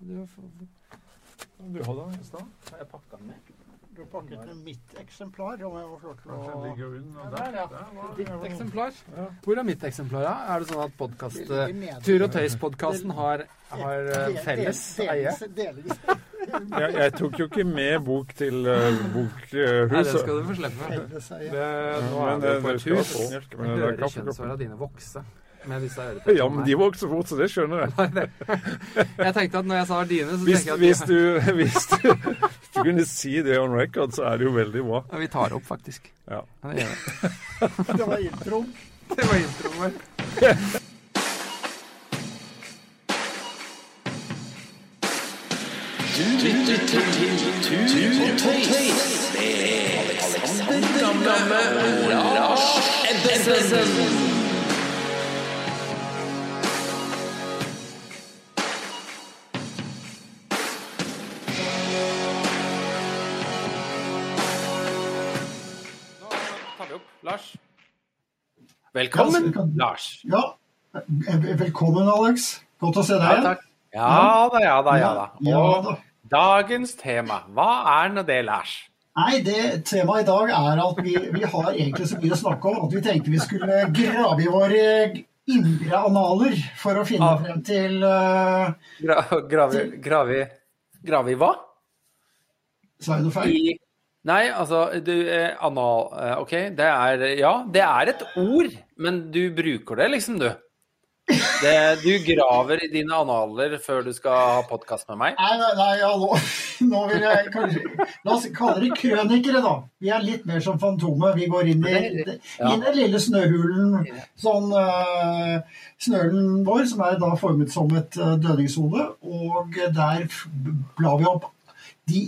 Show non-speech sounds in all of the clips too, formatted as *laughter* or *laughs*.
Du, Du hadde den i stad. har jeg pakka den med? Du har pakket med mitt eksemplar, om jeg var flott til å Ja, der. der, ja. Ditt eksemplar. Ja. Hvor er mitt eksemplar, da? Er det sånn at podkast nede. Tur og Tøys-podkasten har, har eh, felles eie? Jeg, jeg tok jo ikke med bok til uh, Nei, det skal du få slippe. Det, nå er det- på det et hus. men Jeg det er hører kaffekoppen. kjønnsåra dine vokse med disse øretelefonene. Ja, men de vokser fort, så det skjønner jeg. Jeg tenkte at når jeg sa dine, så Hvis, tenker jeg hvis, du, hvis, du, hvis du kunne si det on record, så er det jo veldig bra. Ja, vi tar opp, faktisk. Ja. Ja, det gjør. Det var introen. Det var introen vår. Du lytter til Tut og Tøys med Alexander Gamme og Lars Ebbesen. Lars. Velkommen, Ja, Lars. Ja, eh, velkommen Alex. Godt å se deg igjen. Ja da, ja da, ja da. Ja, Og da. dagens tema, hva er nå det, Lars? Nei, det Temaet i dag er at vi, vi har egentlig så mye å snakke om at vi tenkte vi skulle grave i våre indre analer for å finne Ah. frem til uh, Gra gravi, gravi, i hva? Sa jeg noe feil? I Nei, altså du, eh, Anal eh, OK, det er Ja, det er et ord, men du bruker det liksom, du. Det, du graver i dine analer før du skal ha podkast med meg? Nei, nei, nei ja, nå, *laughs* nå vil jeg kanskje La oss kalle det krønikere, da. Vi er litt mer som Fantomet. Vi går inn i, Ja. i den lille snøhulen, sånn uh, snøhulen vår, som er da formet som et uh, dødningshode. Og der blar vi opp de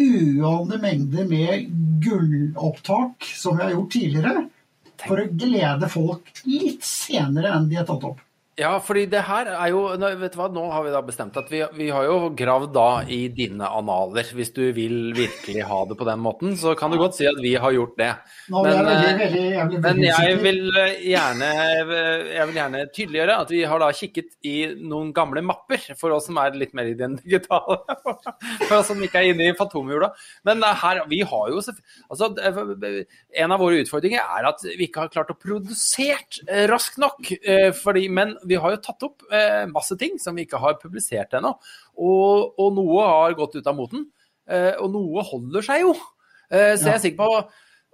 uante mengder med gullopptak som vi har gjort tidligere, for å glede folk litt senere enn de er tatt opp. Ja, fordi det her er jo Vet du hva, nå har vi da bestemt at vi, vi har jo gravd da i dine analer. Hvis du vil virkelig ha det på den måten, så kan du godt si at vi har gjort det. Nå Men, veldig, eh, veldig, jeg Men jeg vil eh, gjerne, jeg vil gjerne tydeliggjøre at vi har da kikket i noen gamle mapper, for oss som er litt mer i den digitale. *laughs* For oss som ikke er inne i fantomhjula. Men eh, her, vi har jo altså, eh, En av våre utfordringer er at vi ikke har klart å produsert eh, raskt nok. eh, Fordi, men vi har jo tatt opp eh, masse ting som vi ikke har publisert ennå. Og, og noe har gått ut av moten, eh, og noe holder seg jo. Eh, Så jeg er sikker på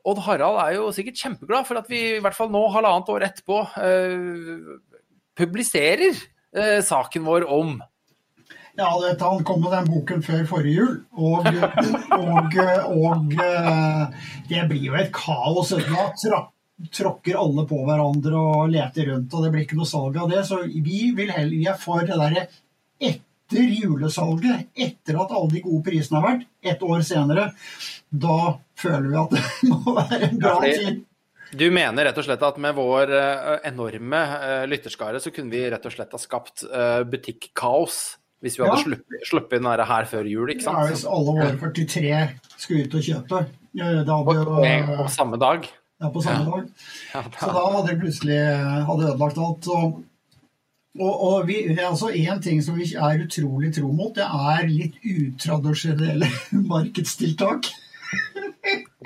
Odd Harald er jo sikkert kjempeglad for at vi i hvert fall nå, halvannet år etterpå, eh, publiserer eh, saken vår om Ja, vet, han kom med den boken før forrige jul, og, og, og eh, det blir jo et kaos. Da tra, tråkker alle på hverandre og leter rundt, og det blir ikke noe salg av det. Så vi, vil heller, vi er for det derre etter julesalget, etter at alle de gode prisene har vært, ett år senere. Da føler vi at det *laughs* må være en bra tid. Du mener rett og slett at med vår eh, enorme eh, lytterskare, så kunne vi rett og slett ha skapt eh, butikkaos hvis vi hadde Ja. sluppet, sluppet inn der her før jul, ikke Ja, hvis alle våre 43 skulle ut og kjøpe, Det hadde jo Og samme dag. Ja, på samme dag. Så da hadde det plutselig hadde ødelagt alt. Og, og, og vi, altså En ting som vi er utrolig tro mot, det er litt utradisjonelle *laughs* markedstiltak.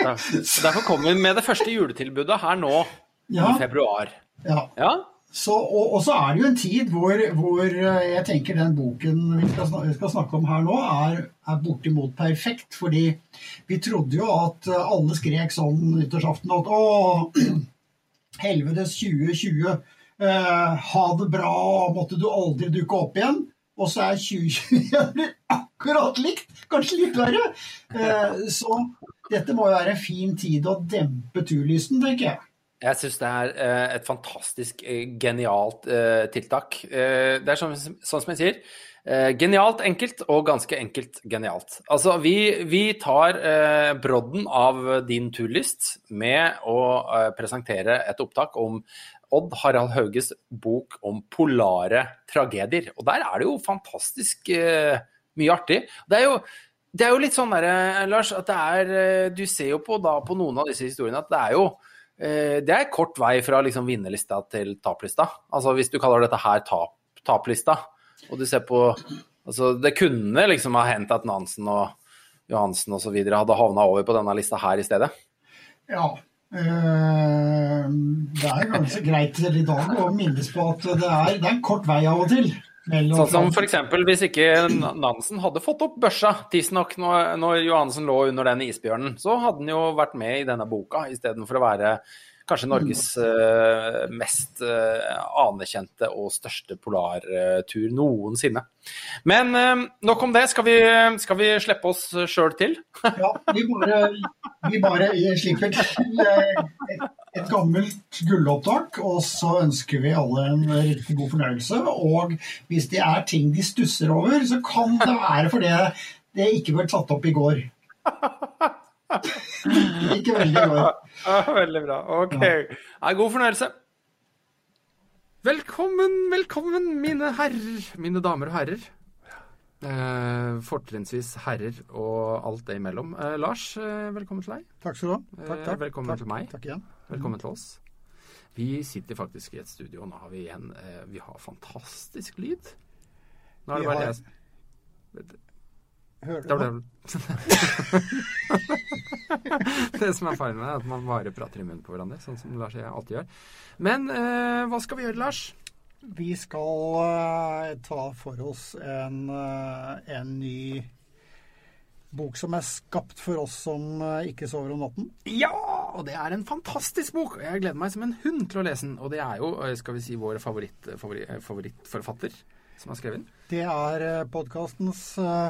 Der- Derfor kommer vi med det første juletilbudet her nå Ja, i februar. ja. Ja? Så, og, og så er det jo en tid hvor, hvor eh, jeg tenker den boken vi skal snakke, skal snakke om her nå, er, er bortimot perfekt. Fordi vi trodde jo at eh, alle skrek sånn nyttårsaften at å, *clears throat* helvetes 2020, eh, ha det bra, måtte du aldri dukke opp igjen. Og så er 2021 *laughs* akkurat likt, kanskje litt verre. Eh, så dette må jo være en fin tid å dempe turlysten, tenker jeg. Jeg syns det er eh, et fantastisk eh, genialt eh, tiltak. Eh, det er sånn, som jeg sier. Eh, genialt enkelt og ganske enkelt genialt. Altså, vi, vi tar eh, brodden av din turlist med å eh, presentere et opptak om Odd Harald Hauges bok om polare tragedier. Og der er det jo fantastisk eh, mye artig. Det er jo, det er jo litt sånn derre, Lars, at det er eh, Du ser jo på, da, på noen av disse historiene at det er jo eh, det er kort vei fra liksom vinnerlista til taplista. Altså hvis du kaller dette her tap, taplista, og du ser på Altså, det kunne liksom ha hendt at Nansen og Johansen osv. hadde havna over på denne lista her i stedet. Ja. Øh, det er ganske greit i dag å minnes på at det er, det er en kort vei av og til. Mellom- Sånn som f.eks. hvis ikke Nansen hadde fått opp børsa tidsnok når, når Johansen lå under den isbjørnen, så hadde han jo vært med i denne boka istedenfor å være kanskje Norges eh, mest eh, anerkjente og største polartur noensinne. Men eh, nok om det. Skal vi, skal vi slippe oss sjøl til? Ja, vi bare, vi bare slipper til et, et gammelt gullopptak, og så ønsker vi alle en riktig god fornøyelse. Og hvis det er ting de stusser over, så kan det være fordi det ikke ble tatt opp i går. *laughs* *laughs* ikke veldig bra. Ja, veldig bra. Ok. Ja, god fornøyelse. Velkommen, velkommen, mine herrer, mine damer og herrer. Eh, fortrinnsvis herrer og alt det imellom. Eh, Lars, eh, velkommen til deg. Takk skal du ha. Takk, Eh, takk. velkommen takk, til meg. Takk igjen. Velkommen til oss. Vi sitter faktisk i et studio, og nå har vi igjen eh, Vi har fantastisk lyd. Nå er det bare har- jeg Hører du Det *laughs* *laughs* *laughs* det? som er feilen med det, at man bare prater i munnen på hverandre, sånn som Lars og jeg alltid gjør. Men eh, hva skal vi gjøre, Lars? Vi skal eh, ta for oss en, eh, en ny bok som er skapt for oss som eh, ikke sover om natten. Ja! Og det er en fantastisk bok! og Jeg gleder meg som en hund til å lese den. Og det er jo, eh, skal vi si, vår favoritt, favoritt, favorittforfatter som har skrevet den. Det er podkastens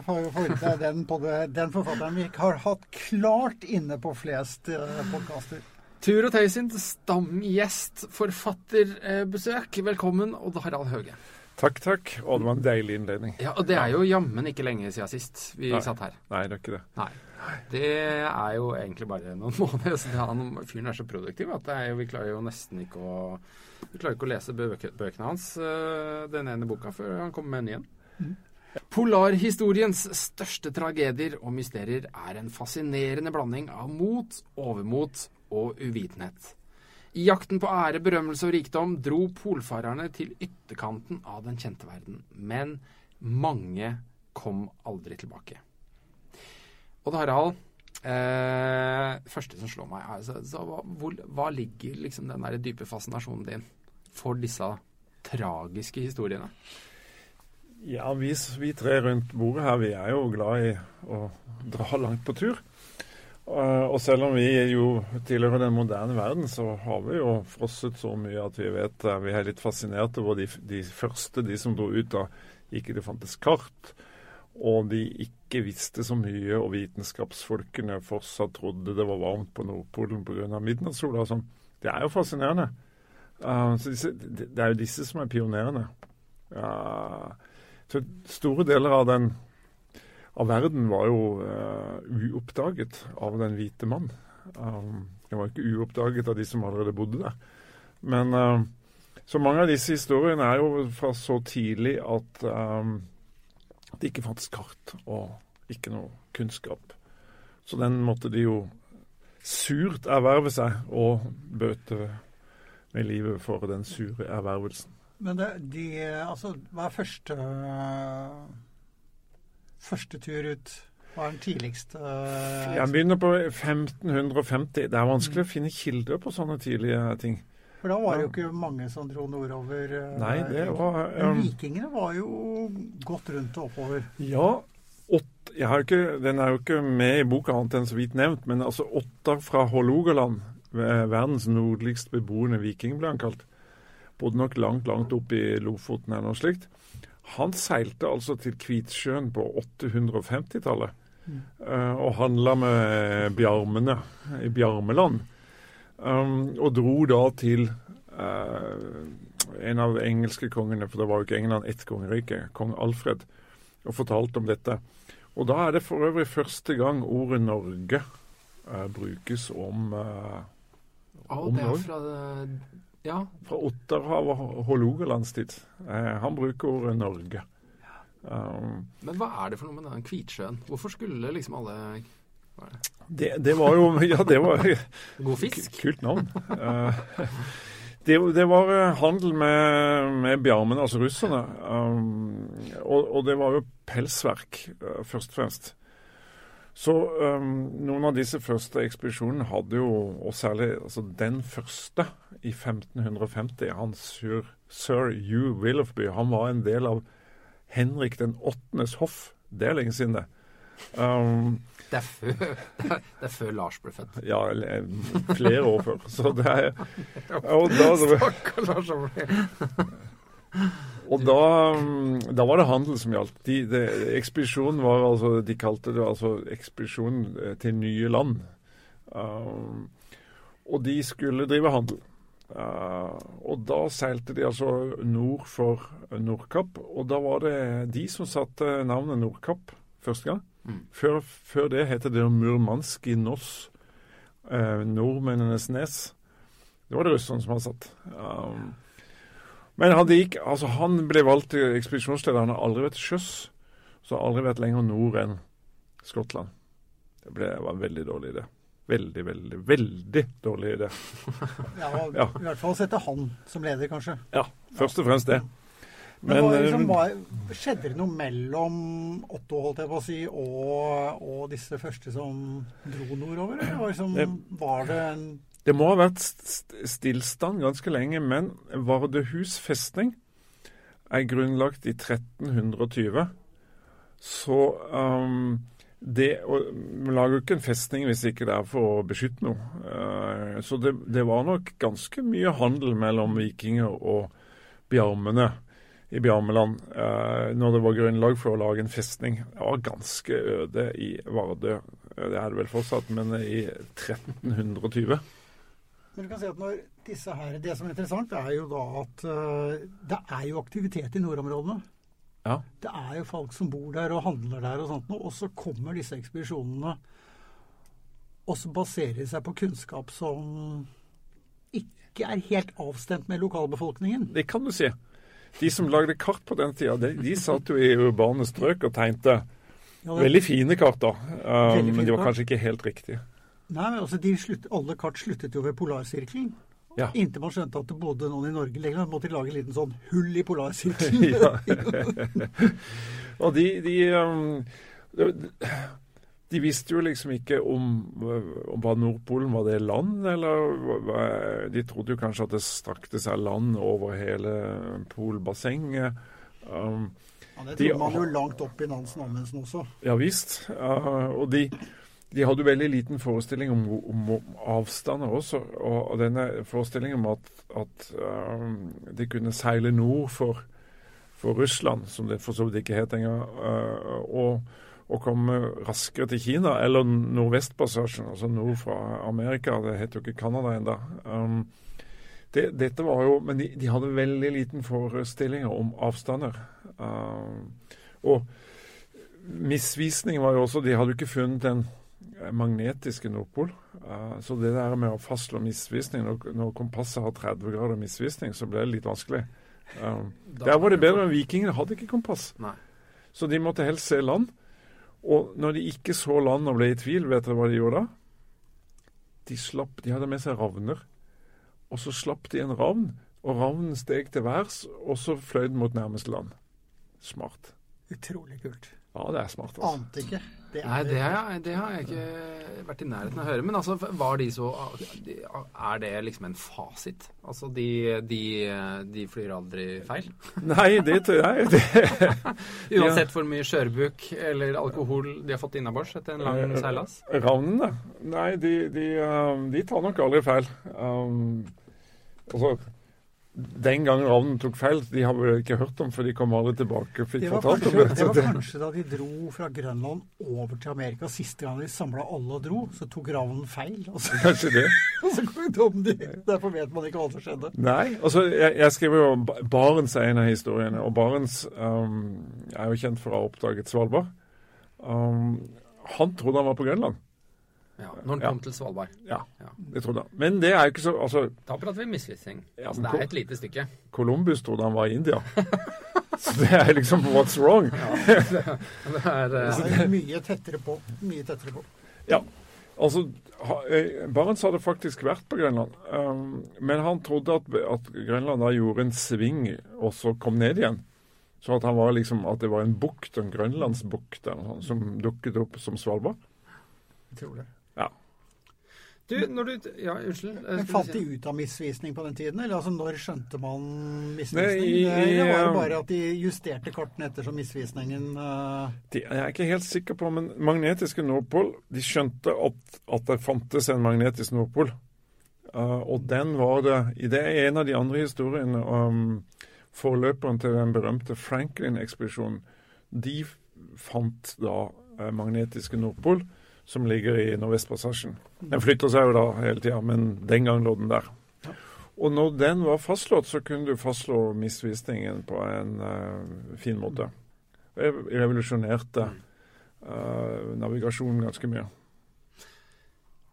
favoritt. Det er den, pod- den forfatteren vi har hatt klart inne på flest podkaster. Tur og Tøy sin stamgjest, forfatterbesøk. Velkommen, Odd Harald Høge. Takk, takk. Og det var en deilig innledning. Ja, og det er jo jammen ikke lenge siden sist vi Nei. satt her. Nei, det er ikke det. Nei. Det er jo egentlig bare noen *laughs* måneder. Så det, han fyren er så produktiv at det er jo, vi klarer jo nesten ikke å Vi klarer ikke å lese bøke, bøkene hans, øh, den ene boka, før han kommer med en ny en. Polarhistoriens største tragedier og mysterier er en fascinerende blanding av mot, overmot og uvitenhet. I jakten på ære, berømmelse og rikdom dro polfarerne til ytterkanten av den kjente verden, men mange kom aldri tilbake. Odd Harald, eh, første som slår meg, er så, så hva, hvor, hva ligger liksom den der dype fascinasjonen din for disse tragiske historiene? Ja, vi, vi tre rundt bordet her, vi er jo glad i å dra langt på tur. Uh, og selv om vi jo tilhører den moderne verden, så har vi jo frosset så mye at vi vet uh, vi er litt fascinert over de, de første, de som dro ut da ikke det fantes kart, og de ikke visste så mye, og vitenskapsfolkene fortsatt trodde det var varmt på Nordpolen pga. midnattssola sånn. Det er jo fascinerende. Uh, disse, det, er jo disse som er pionerene. Uh, så store deler av den av verden var jo uh, uoppdaget av den hvite mann. Um, det var ikke uoppdaget av de som allerede bodde der. Men uh, så mange av disse historiene er jo fra så tidlig at um, det ikke fantes kart og ikke noe kunnskap. Så den måtte de jo surt erverve seg og bøte med livet for den sure ervervelsen. Men det, de, altså, hva er første første tur ut? Hva er den tidligste eh, Jeg begynner på 1550. Det er vanskelig å finne kilder på sånne tidlige ting. For da var det jo ikke mange som dro nordover. eh, Nei, det var Men um, vikingene var jo godt rundt og oppover. Ja, åt, jeg har ikke, den er jo ikke med i boka annet enn så vidt nevnt, men altså Ottar fra Hålogaland, verdens nordligst beboende viking, ble han kalt. Bodde nok langt, langt opp i Lofoten eller noe slikt. Han seilte altså til Kvitsjøen på 850-tallet Mm. og handla med bjarmene i Bjarmeland. Um, og dro da til uh, en av de engelske kongene, for det var jo ikke England ett kongerike, kong Alfred, og fortalte om dette. Og da er det for øvrig første gang ordet Norge uh, brukes om uh, Om er Norge? fra Ja, fra Otterhav og Hålogalands tid. Han bruker ordet Norge. Um, men hva er det for noe med den Kvitsjøen? Hvorfor skulle liksom alle det? det, var jo Ja, det var God fisk? kult navn. Eh, Det, det var eh, handel med, med bjarmene, altså russerne. Um, og, og det var jo pelsverk, uh, først og fremst. Så um, noen av disse første ekspedisjonene hadde jo, og særlig altså den første i 1550, han sir, sir Hugh Willoughby, han var en del av Henrik den åttendes hoff. Det er lenge siden, det. Um, Det er før, *laughs* det er før Lars ble født. ja, eller, flere år før. Så det er *laughs* Og da, Stakkar Lars og da, um, da var det handel som gjaldt. De, de, ekspedisjonen var altså De kalte det altså ekspedisjon eh, til nye land. Um, og de skulle drive handel. Uh, og da seilte de altså nord for Nordkapp. Og da var det de som satte navnet Nordkapp første gang. Mm. Før, før det het det Murmansk i Noss. eh, nordmennenes nes. Det var det russerne som hadde satt. Um, men han, gikk, altså han ble valgt til ekspedisjonsleder. Han har aldri vært til sjøs. Så har aldri vært lenger nord enn Skottland. Det ble, var en veldig dårlig idé. Veldig, veldig, veldig dårlig idé. Ja, og Ja. I hvert fall sette han som leder, kanskje. Ja, først og fremst det. Men, Men, liksom, eh, hva, skjedde det noe mellom Otto holdt jeg på å si, og, og disse første som dro nordover? Eller var, liksom, Det- var det en Det må ha vært st- stillstand ganske lenge, men Vardøhus festning er grunnlagt i 1320. Så um, det Man lager jo ikke en festning hvis ikke det er for å beskytte noe. Uh, så det, det var nok ganske mye handel mellom vikinger og bjarmene i Bjarmeland eh, når det var grunnlag for å lage en festning. Det var ganske øde i Vardø. Eh, Det er det vel fortsatt, men i 1320. Men du kan si at når disse her, Det som er interessant, er jo da at eh, det er jo aktivitet i nordområdene. Ja. Det er jo folk som bor der og handler der og sånt noe. Og så kommer disse ekspedisjonene, og så baserer de seg på kunnskap som ikke er helt avstemt med lokalbefolkningen. Det kan du si. De som lagde kart på den tida, de, de satt jo i urbane strøk og tegnte veldig fine kart, da. Um, men de var kanskje ikke helt riktige. Nei, men altså de slutt, Alle kart sluttet jo ved polarsirkelen. Ja. Inntil man skjønte at det bodde noen i Norge lenger. Måtte de lage en liten sånn hull i polarsirkelen. *laughs* *laughs* Og de, de, um, de, visste jo liksom ikke om, om var Nordpolen var det land, eller De trodde jo kanskje at det strakte seg land over hele Polbassenget. Um, Ja, det De- man jo langt opp i Nansen Amundsen også. Ja visst. Uh, og de, de hadde jo veldig liten forestilling om, om, om avstander også. Og, og denne forestillingen om at, at um, de kunne seile nord for, for Russland, som det for så vidt ikke het engang, uh, og, og komme raskere til Kina, eller Nordvestpassasjen, altså nord fra Amerika. Det het jo ikke Canada ennå. Um, det, dette var jo, Men de, de hadde veldig liten forestillinger om avstander. Uh, og misvisningen var jo også De hadde jo ikke funnet den magnetiske Nordpol. Uh, så det der med å fastslå misvisning når, når kompasset har 30 grader misvisning, så ble det litt vanskelig. Um, der var det bedre, men vikingene hadde ikke kompass. Nei. Så de måtte helst se land. Og når de ikke så land og ble i tvil, vet dere hva de gjorde da? De slapp, de hadde med seg ravner. Og så slapp de en ravn, og ravnen steg til værs, og så fløy den mot nærmeste land. Smart. Utrolig kult. Ja, det er smart. altså. Ante ikke. Det Nei, det har, jeg, det har jeg ikke vært i nærheten av å høre. Men altså, var de så Er det liksom en fasit? Altså, de, de, de flyr aldri feil? *laughs* Nei, det tror jeg *laughs* det, *laughs* Uansett hvor mye skjørbuk eller alkohol de har fått innabords etter en lang seilas? Ravnene? Nei, de, de, um, de tar nok aldri feil. Um, altså, den gangen ravnen tok feil, de har vi ikke hørt om, for de kom aldri tilbake og fikk Det var, fortalt om kanskje, det. det var kanskje da de dro fra Grønland over til Amerika siste gang de samla alle og dro, så tok ravnen feil. Og så, Kanskje det. *laughs* og så kom de. Derfor vet man ikke hva som skjedde. Nei, altså jeg, jeg skriver jo om Barents er en av historiene, og Barents um, er jo kjent for å ha oppdaget Svalbard. Um, han trodde han var på Grønland. Ja, når den Ja. kom til Svalbard. Ja, Ja. det trodde han. Men det er jo ikke så Altså, Da prater vi misvisning. Ja, Altså, det er et lite stykke. Columbus trodde han var i India. *laughs* Så det er liksom what's wrong? *laughs* Det er, eh, Det er mye tettere på. Mye tettere på. Ja. Altså, eh, Barents hadde faktisk vært på Grønland, um, men han trodde at, at Grønland da gjorde en sving og så kom ned igjen. Så at, han var liksom, at det var en bukt, en grønlandsbukt bukt som dukket opp som Svalbard. Jeg tror det. Du, når du Ja, unnskyld. eh, Men Fant de ut av misvisning på den tiden? Eller altså, når skjønte man misvisning? Nei, i- Eller var det bare at de justerte kortene ettersom misvisningen Det De, jeg er ikke helt sikker på, men magnetiske Nordpol De skjønte at, at det fantes en magnetisk Nordpol. Uh, og den var det i Det er en av de andre historiene om forløperen til den berømte Franklin-ekspedisjonen. De fant da uh, magnetiske Nordpol, som ligger i Nordvestpassasjen. Den flytter seg jo da hele tida, men den gang lå den der. Og når den var fastslått, så kunne du fastslå misvisningen på en uh, fin måte. Det revolusjonerte uh, navigasjonen ganske mye.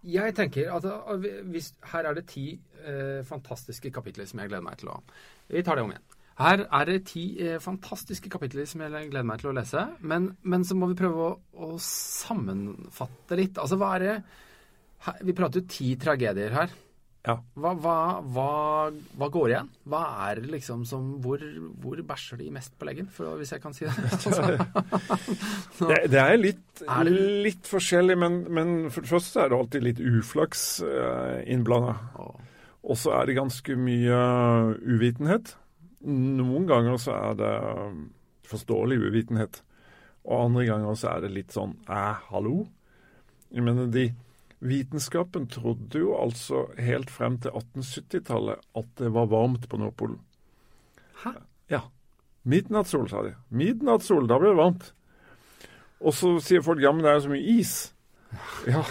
Jeg tenker at uh, hvis, her er det ti eh, fantastiske kapitler som jeg gleder meg til å Vi tar det om igjen. Her er det ti eh, fantastiske kapitler som jeg gleder meg til å lese. Men, men så må vi prøve å, å sammenfatte litt. Altså hva er det her, Vi prater jo ti tragedier her. Ja. Hva, hva, hva, hva går igjen? Hva er det liksom som Hvor, hvor bæsjer de mest på leggen, for, hvis jeg kan si det? *laughs* Det, det er litt, Er det- litt forskjellig, men, men for det første er det alltid litt uflaks eh, innblanda. Og så er det ganske mye uvitenhet. Noen ganger så er det um, forståelig uvitenhet. Og andre ganger så er det litt sånn æ, hallo? Jeg mener, de Vitenskapen trodde jo altså helt frem til 1870-tallet at det var varmt på Nordpolen. Hæ? Ja. Midnattssol, sa de. Midnattssol, da blir det varmt. Og så sier folk ja, men det er jo så mye is. *laughs* Ja,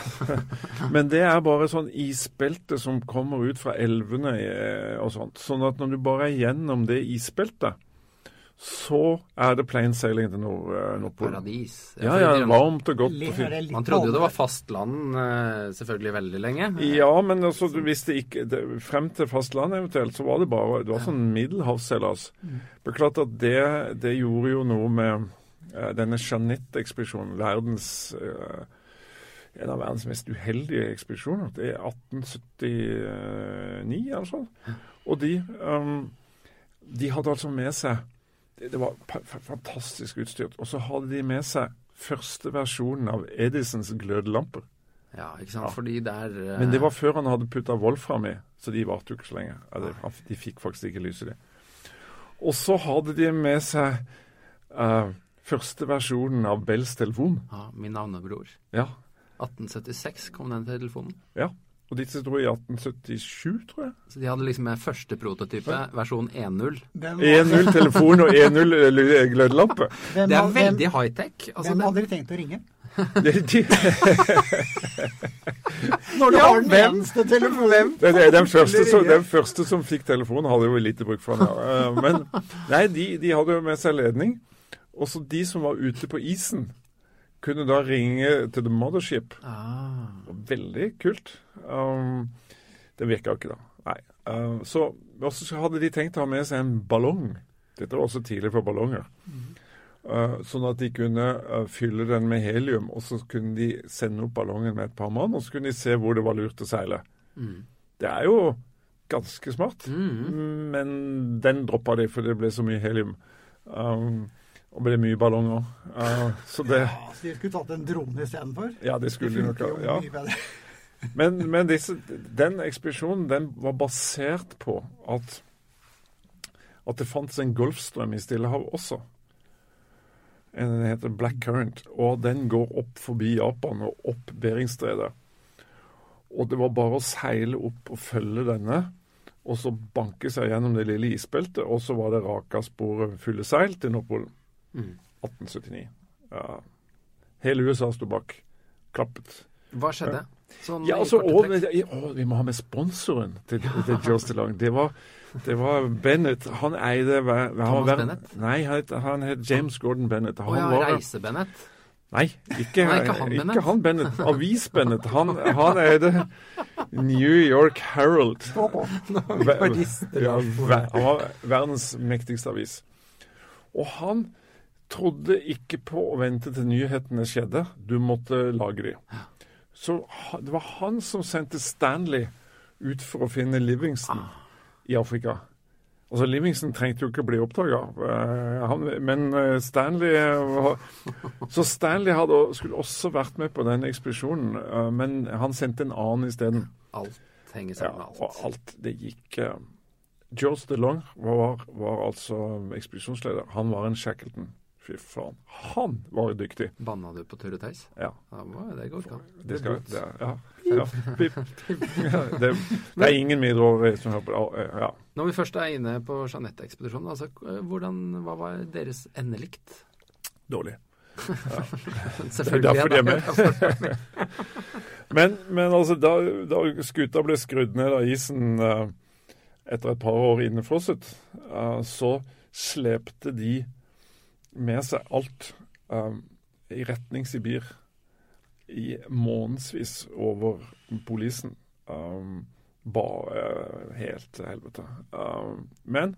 men det er bare sånn isbelte som kommer ut fra elvene eh, og sånt. Sånn at når du bare er gjennom det isbeltet, så er det plain sailing til Nord, eh, Nordpolen. Paradis. Ja, ja, varmt og godt. Og fint. Man trodde jo det var fastland eh, selvfølgelig veldig lenge. Ja, men altså, du visste ikke det, Frem til fastlandet eventuelt, så var det bare det var sånn middelhavsseilas. Det er klart at det, det gjorde jo noe med denne Jeanette-ekspedisjonen, verdens eh, en av verdens mest uheldige ekspedisjoner. Det er 1879 eller sånn. Og de, um, de hadde altså med seg Det, det var fantastisk utstyrt. Og så hadde de med seg første versjonen av Edisons glødelamper. Ja, ikke sant. Ja. Fordi der uh... Men det var før han hadde putta wolfram i, så de varte jo ikke så lenge. Altså, de fikk faktisk ikke lyse, de. Og så hadde de med seg uh, første versjonen av Bells telefon. ja, Min navnebror. Ja. 1876 kom den telefonen. ja. Og disse dro i 1877, tror jeg. Så de hadde liksom med første prototype, versjon 1.0. 1.0 telefon og 1-0 glødelampe. Det er veldig high-tech. Altså, hvem hadde de tenkt å ringe? De, de, *laughs* Når du Ja, har den hvem? eneste telefonen? det, det, den, første som, den første som fikk telefonen, hadde jo lite bruk for den. Ja. Eh, Men nei, de, de hadde jo med seg ledning. Også de som var ute på isen, kunne da ringe til the mothership. ah, Veldig kult. Um, det virka ikke, da. Nei. Uh, så så hadde de tenkt å ha med seg en ballong. Dette var også tidlig for ballonger. Uh, sånn at de kunne uh, fylle den med helium, og så kunne de sende opp ballongen med et par mann, og så kunne de se hvor det var lurt å seile. mm. Det er jo ganske smart, Mm. men den droppa de, for det ble så mye helium. Um, og ble mye ballonger. Uh, så det Ja, så de skulle tatt en drone istedenfor? Ja, det skulle de nok. Ja. *laughs* Men, men disse, den ekspedisjonen den var basert på at, at det fantes en golfstrøm i Stillehavet også. En Den heter Black Current, og den går opp forbi Japan og opp Beringstredet. Og det var bare å seile opp og følge denne, og så banke seg gjennom det lille isbeltet, og så var det raka sporet fulle seil til Nordpolen. Mm. 1879. Ja. Hele USA sto bak. Klappet. Hva skjedde? Sånn Ja, altså, og, å, Vi må ha med sponsoren til, til Joss DeLong. Det var, det var Bennett. Han eide hva- Thomas var- Bennett? Nei, han het, han het James Gordon Bennett. Å Han ja, var, Reise-Bennett. nei, ikke, Nei, ikke han ikke Bennett. han Bennett. Avis-Bennett. Han, han eide New York Herald. Ja, ver- han var verdens mektigste avis. Og han trodde ikke på å vente til nyhetene skjedde. Du måtte lage de. Så det var han som sendte Stanley ut for å finne Livingston i Afrika. Altså, Livingston trengte jo ikke bli oppdaga, men eh, Stanley var Så Stanley hadde, skulle også vært med på den ekspedisjonen, eh, men han sendte en annen isteden. Alt henger Ja, sammen med og alt. alt det gikk eh, George DeLong var, var altså ekspedisjonsleder. Han var en Shackleton. Fy faen. Han var jo dyktig. Banna du på Tørre Theis? Ja. Ja, det går ikke an. Det, skal, det, ja, ja. *laughs* Pip. Ja, det, det er ingen mindreårige som hører på det. Ja. Når vi først er inne på Jeanette-ekspedisjonen, altså, hvordan, hva var deres endelikt? Dårlig. Selvfølgelig. *laughs* Det er derfor de er med. *laughs* Men, men altså, da, da skuta ble skrudd ned av isen eh, etter et par år innefrosset, eh, så slepte de med seg alt um, i retning Sibir i månedsvis over polisen. Um, bare helt til helvete. Um, men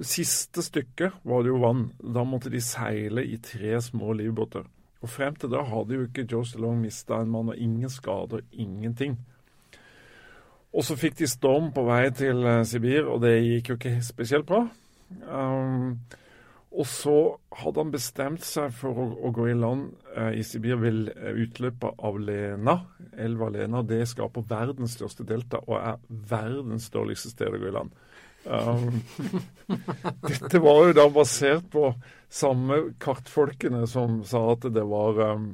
det siste stykket var det jo vann. Da måtte de seile i tre små livbåter. Og frem til da hadde jo ikke Joe Stallone mista en mann, og ingen skader, ingenting. Og så fikk de storm på vei til eh, Sibir, og det gikk jo ikke spesielt bra. Um, og så hadde han bestemt seg for å, å gå i land eh, i Sibir ved eh, utløpet av Lena, elva Lena. Det skaper verdens største delta og er verdens dårligste sted å gå i land. Um, *laughs* dette var jo da basert på samme kartfolkene som sa at det var um,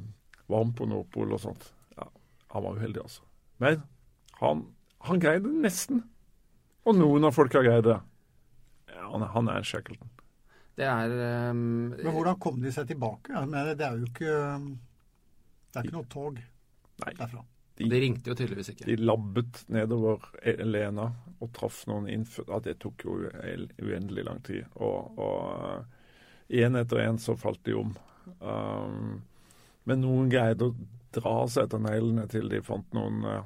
varmt på Nordpolen og sånt. Ja, han var uheldig, altså. Men han, han greide det nesten. Og noen av folka greide det. Ja, han, han er en Shackleton. Det er um, Men hvordan kom de seg tilbake? Mener, det er jo ikke Det er ikke noe tog Nei. derfra. De ringte jo tydeligvis ikke. De labbet nedover Elena og traff noen innfødte. Ja, det tok jo uendelig lang tid. Og, og én etter én så falt de om. Um, men noen greide å dra seg etter neglene til de fant noen uh,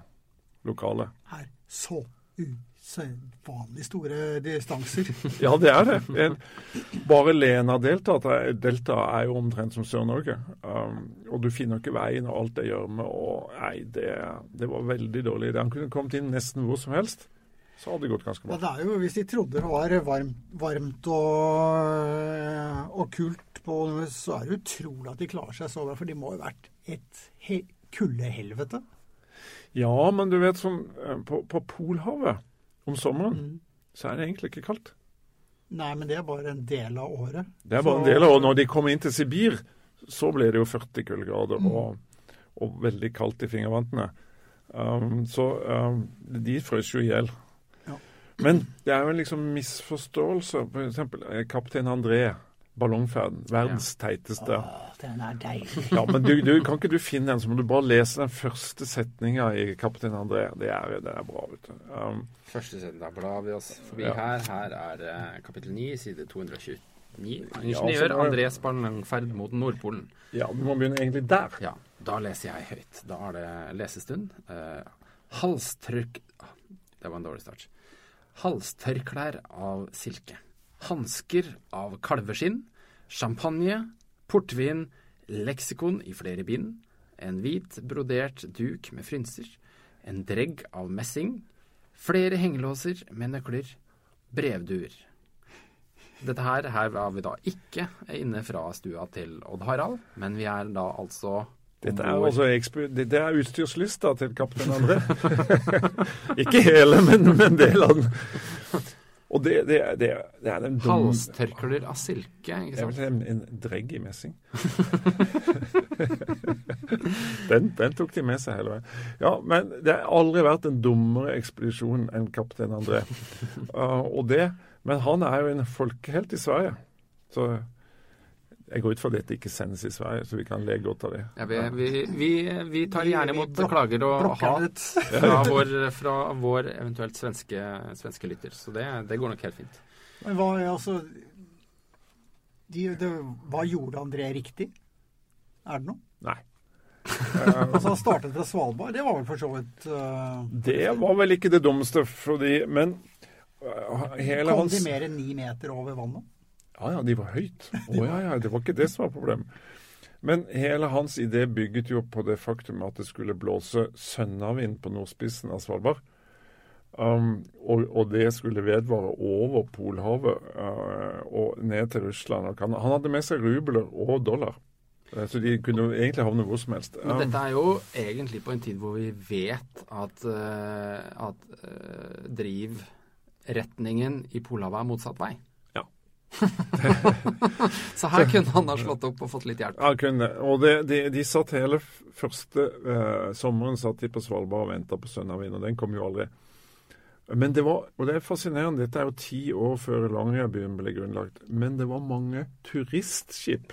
lokale. Her. Så usedvanlig store distanser. *laughs* Ja, det er det. En, bare Lena-delta delta er jo omtrent som Sør-Norge. Um, og du finner ikke veien og alt det gjørme. Og nei, det, det var veldig dårlig. Han kunne kommet inn nesten hvor som helst. Så hadde det gått ganske bra. Ja, det er jo, Hvis de trodde det var varmt, varmt og, og kult, på, så er det utrolig at de klarer seg så bra. For de må jo ha vært et he kuldehelvete. Ja, men du vet som eh, på, på Polhavet om sommeren, Mm. så er det egentlig ikke kaldt. Nei, men det er bare en del av året. Det er bare Så- en del av året. når de kom inn til Sibir, så ble det jo 40 kuldegrader Mm. og, og veldig kaldt i fingervantene. Um, så um, de frøs jo i hjel. Ja. Men det er jo en liksom misforståelse. For eksempel eh, kaptein André, ballongferden. Verdens teiteste. Åh, den er deilig. Ja, men du, du, kan ikke du finne den, så må du bare lese den første setninga i Kaptein André. Det er, det er bra, vet du. Um, Første setning. da blar vi oss forbi Ja. her. Her er eh, kapittel 9, side 229. Ingeniør Andrés ballongferd mot Nordpolen. ja, du må begynne egentlig der. Ja, da leser jeg høyt. Da er det lesestund. Uh, halstrykk Det var en dårlig start. Halstørklær av silke. Hansker av kalveskinn. Champagne. Portvin. Leksikon i flere bind. En hvit brodert duk med frynser. En dregg av messing. Flere hengelåser med nøkler. Brevduer. Dette her, her var vi da ikke inne fra stua til Odd Harald, men vi er da altså Dette er, også altså, det, er utstyrslista til kaptein André. *laughs* Ikke hele, men, men en del av den. Og det, det, det, det er den dumme Halstørklær av silke, ikke Jeg vil sant? si en, en dregg i messing. *laughs* den, den tok de med seg hele veien. Ja, men det har aldri vært en dummere ekspedisjon enn kaptein André. *laughs* Uh, og det, men han er jo en folkehelt i Sverige. Så jeg går ut fra at dette ikke sendes i Sverige, så vi kan le godt av det. Ja, vi, vi, vi, vi tar gjerne imot klager og hat fra vår, fra vår eventuelt svenske, svenske lytter, så det, det går nok helt fint. Men hva, altså, de, de, hva gjorde André riktig? Er det noe? Nei. *laughs* Altså, han startet fra Svalbard. Det var vel for så vidt uh, Det var vel ikke det dummeste, fordi Men uh, hele Kom hans de mer enn ni meter over vannet? Ja, ja, de var høyt. *laughs* Å ja, ja, det var ikke det som var problemet. Men hele hans idé bygget jo på det faktum at det skulle blåse sønnavind på nordspissen av Svalbard. Um, og, og, det skulle vedvare over Polhavet uh, og ned til Russland. Han, han, hadde med seg rubler og dollar. Uh, så de kunne egentlig havne hvor som helst. Men dette er jo egentlig på en tid hvor vi vet at, uh, at drivretningen i Polhavet er motsatt vei. *laughs* så her kunne han ha slått opp og fått litt hjelp. Han kunne. Og det, de, de, satt hele første eh, sommeren satt de på Svalbard og venta på Sønnavind, og den kom jo aldri. Men det var, og det er fascinerende, dette er jo ti år før Longyearbyen ble grunnlagt, men det var mange turistskip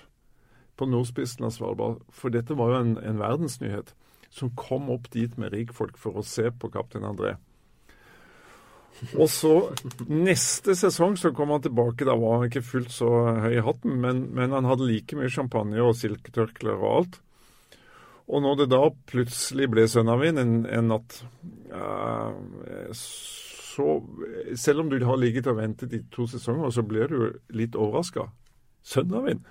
på nordspissen av Svalbard, for dette var jo en, en verdensnyhet, som kom opp dit med rikfolk for å se på kaptein André. *laughs* Og så neste sesong så kom han tilbake. Da var han ikke fullt så høy i hatten, men, men han hadde like mye champagne og silketørklær og alt. Og når det da plutselig ble sønnavind en, en natt, så Selv om du har ligget og ventet i to sesonger, så blir du litt overraska. Sønnavind.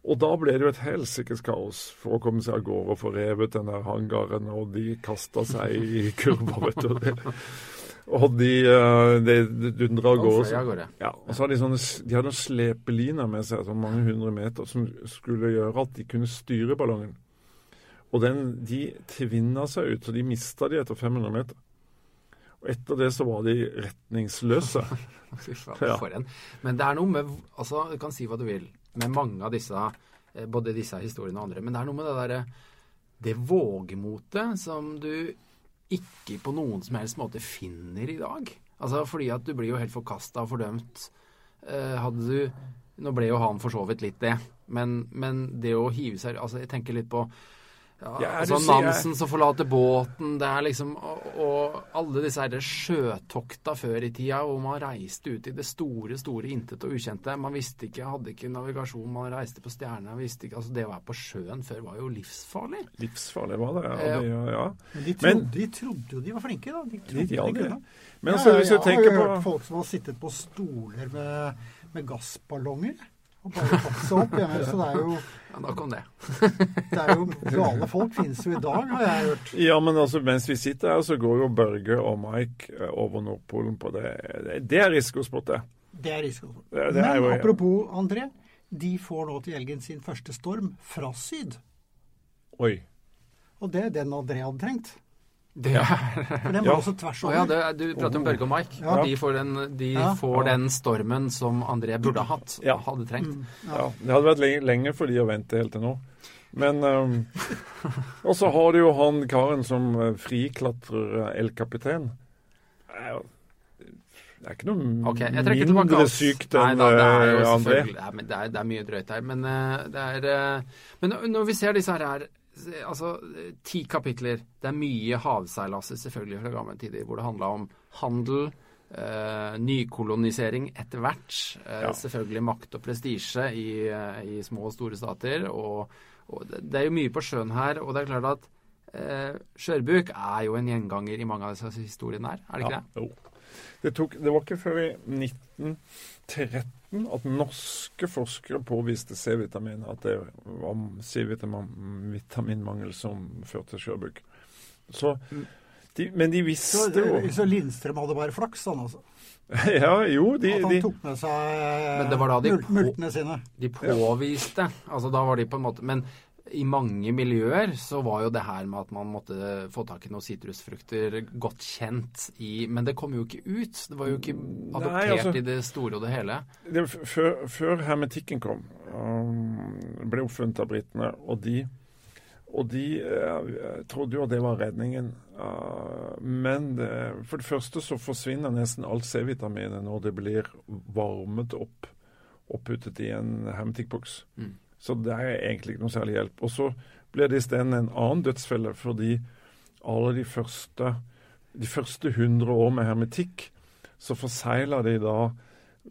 Og da ble det jo et helsikes kaos for å komme seg av gårde og få revet den der hangaren, og de kasta seg i kurva, vet du. Og de, de, de dundra av gårde. Ja, og så hadde de, sånne, de hadde slepeliner med seg, så mange hundre meter, som skulle gjøre at de kunne styre ballongen. Og den, de tvinna seg ut, så de mista de etter 500 meter. Og etter det så var de retningsløse. *laughs* ja. Men det er noe med altså, Du kan si hva du vil med mange av disse, eh, både disse historiene og andre, men det er noe med det derre det vågemotet som du ikke på noen som helst måte finner i dag. Altså fordi at du blir jo helt forkasta og fordømt. Eh, hadde du Nå ble jo han for så vidt litt det, men, men det å hive seg Altså, jeg tenker litt på ja, ja, altså Nansen som forlater båten, det er liksom Og, og alle disse her sjøtokta før i tida hvor man reiste ut i det store, store intet og ukjente. Man visste ikke, hadde ikke navigasjon, man reiste på stjernene, visste ikke Altså det å være på sjøen før var jo livsfarlig. Livsfarlig var det, ja. Eh, det, ja. Men de trodde, de trodde, jo de var flinke, da. De trodde de, de kunne. Men altså, hvis du tenker på Jeg har hørt folk som har sittet på stoler med, med gassballonger og bare tatt seg opp. Ja, så det er jo ja, Nok om det. *laughs* det er jo Gale folk finnes jo i dag, har jeg hørt. Ja, men altså, mens vi sitter her, så går jo Børge og Mike eh, over Nordpolen på det. Det er risikosport, det. Det er risikosport. Det, det men jo, apropos André, de får nå til helgen sin første storm fra syd. Oi. Og det er den André hadde trengt. Det er For den var ja. også tvers over. Oh, ja, det, du prater om Børge og Mike. Ja. De får, den, de ja. får den, stormen som André burde ha hatt, hadde trengt. Mm. Ja. Det hadde vært lenge, lenge for de å vente helt til nå. Men um, *laughs* Og så har du jo han karen som uh, friklatrer uh, El Capitan. Det er ikke noe okay, mindre sykt enn Nei, da, det er jo uh, André. Det er, det, er, det er, mye drøyt her. Men, uh, det er, uh, men når vi ser disse her, her altså, ti kapitler. Det er mye havseilaser selvfølgelig fra gamle tider, hvor det handla om handel, eh, nykolonisering etter hvert. Eh, ja. Selvfølgelig makt og prestisje i, eh, i, små og store stater. Og, og det, det, er jo mye på sjøen her. Og det er klart at eh, skjørbuk er jo en gjenganger i mange av disse historiene her, er det ikke ja. det? Jo. Det, tok, det var ikke før i 1913 at norske forskere påviste C-vitamin, at det var C-vitaminmangel som førte til skjørbuk. Så, de, men de visste jo Så, så Lindstrøm hadde bare flaks, han altså? *laughs* ja, jo, de, At han tok med seg men det var da de multene sine. De påviste. Altså da var de på en måte Men i mange miljøer så var jo det her med at man måtte få tak i noen sitrusfrukter godt kjent i Men det kom jo ikke ut. Det var jo ikke adoptert Nei, altså, i det store og det hele. Det, før, før, hermetikken kom, um, ble oppfunnet av britene, og de, og de uh, trodde jo at det var redningen. Uh, men det, for det første så forsvinner nesten alt C-vitaminet når det blir varmet opp og puttet i en hermetikkboks. Mm. Så det er egentlig ikke noe særlig hjelp. Og så ble det isteden en annen dødsfelle fordi alle de første, de første 100 år med hermetikk, så forsegla de da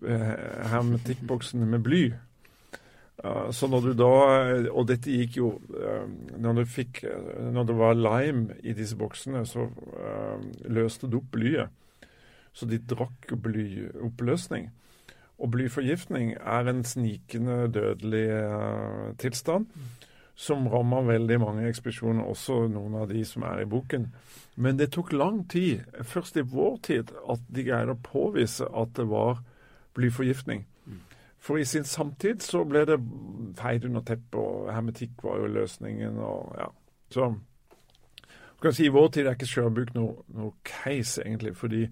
eh, hermetikkboksene med bly. Så når du da Og dette gikk jo uh, når, du fikk, uh, når det var lime i disse boksene, så løste det opp blyet. Så de drakk blyoppløsning. Og blyforgiftning er en snikende dødelig uh, tilstand som rammer veldig mange ekspedisjoner, også noen av de som er i boken. Men det tok lang tid, først i vår tid, at de greide å påvise at det var blyforgiftning. For i sin samtid så ble det feid under teppet, og hermetikk var jo løsningen. og ja. Så kan si I vår tid er ikke skjørbuk noe, noe case, egentlig, fordi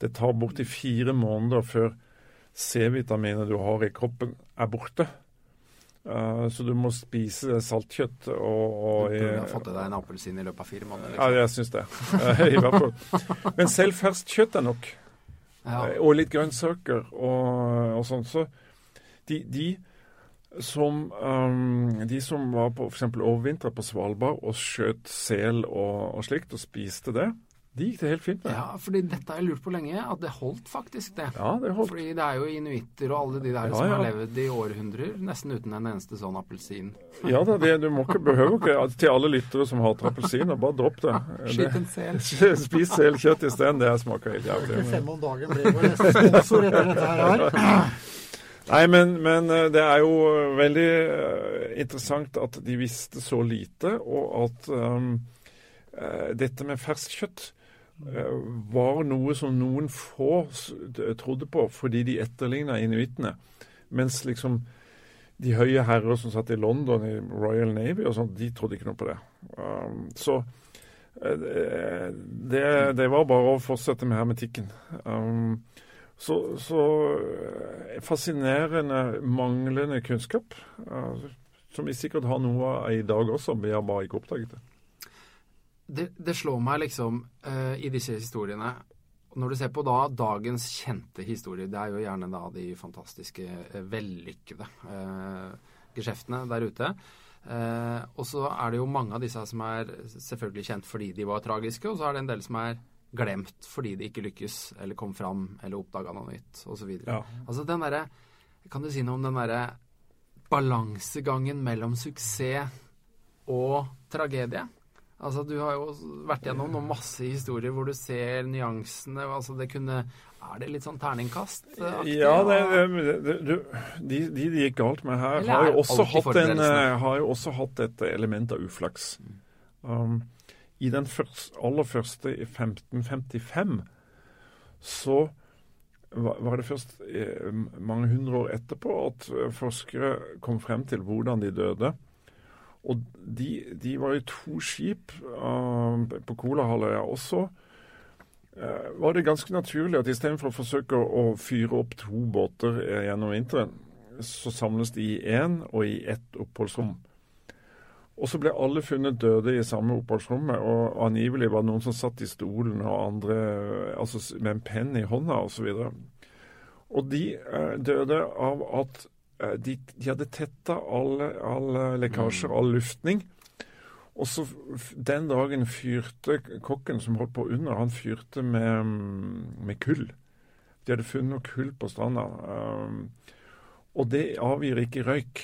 det tar borti fire måneder før C-vitaminet du har i kroppen, er borte. Uh, så du må spise saltkjøtt og, og Du burde ha fått i deg en appelsin i løpet av fire måneder. Ja, Liksom. jeg syns det. Uh, *laughs* I hvert fall. Men selv ferskt kjøtt er nok. Ja. Uh, og litt grønnsaker og, og sånn. Så de, de som um, De som var på f.eks. overvintra på Svalbard og skjøt sel og, og slikt, og spiste det, de gikk det helt fint med. ja, fordi dette har jeg lurt på lenge, at det holdt faktisk, det. Ja, det holdt. Fordi det er jo inuitter og alle de der Ja, som ja. har levd i århundrer, nesten uten en eneste sånn appelsin. Ja da, det, du må ikke, behøver ikke Til alle lyttere som hater appelsiner, bare dropp det. Skyt en sel. det *laughs* spis selkjøtt isteden. Det smaker helt jævlig. Fem om dagen blir vår neste sponsor etter dette her. *laughs* Nei, men, men eh, det er jo veldig eh, interessant at de visste så lite, og at um, eh, dette med ferskt kjøtt eh, var noe som noen få trodde på fordi de etterligna inuittene. Mens liksom de høye herrer som satt i London i Royal Navy og sånt, de trodde ikke noe på det. Um, så eh, det, det var bare å fortsette med hermetikken. Um, så, så eh, fascinerende manglende kunnskap, uh, som vi sikkert har noe av i dag også, vi har bare ikke oppdaget det. Det, det slår meg liksom uh, i disse historiene Når du ser på da dagens kjente historier, det er jo gjerne da de fantastiske, uh, vellykkede uh, geskjeftene der ute. Og så er det jo mange av disse som er selvfølgelig kjent fordi de var tragiske, og så er det en del som er glemt fordi de ikke lykkes, eller kom fram, eller oppdaga noe nytt, osv. Ja. Altså den derre Kan du si noe om den derre balansegangen mellom suksess og tragedie? Altså, Du har jo vært gjennom noen masse historier hvor du ser nyansene. altså det kunne, Er det litt sånn terningkast? Ja, det, det, det, du, de, de det gikk galt med her, har jo, en, eh, har jo også hatt et element av uflaks. Um, I den først, aller første i 1555 så var var det først eh, mange hundre år etterpå at eh, forskere kom frem til hvordan de døde. Og de, de var i to skip uh, på Kolahalvøya. Og så eh, var det ganske naturlig at istedenfor å forsøke å, fyre opp to båter eh, gjennom vinteren, så samles de i én og i ett oppholdsrom. Og så ble alle funnet døde i samme oppholdsrommet, og angivelig var det noen som satt i stolen, og andre altså, med en penn i hånda osv. Og, og de eh, døde av at de, de hadde tetta alle, all lekkasjer, all luftning. Og så Den dagen fyrte kokken som holdt på under, han fyrte med, med kull. De hadde funnet noe kull på stranda. Um, og det avgir ikke røyk.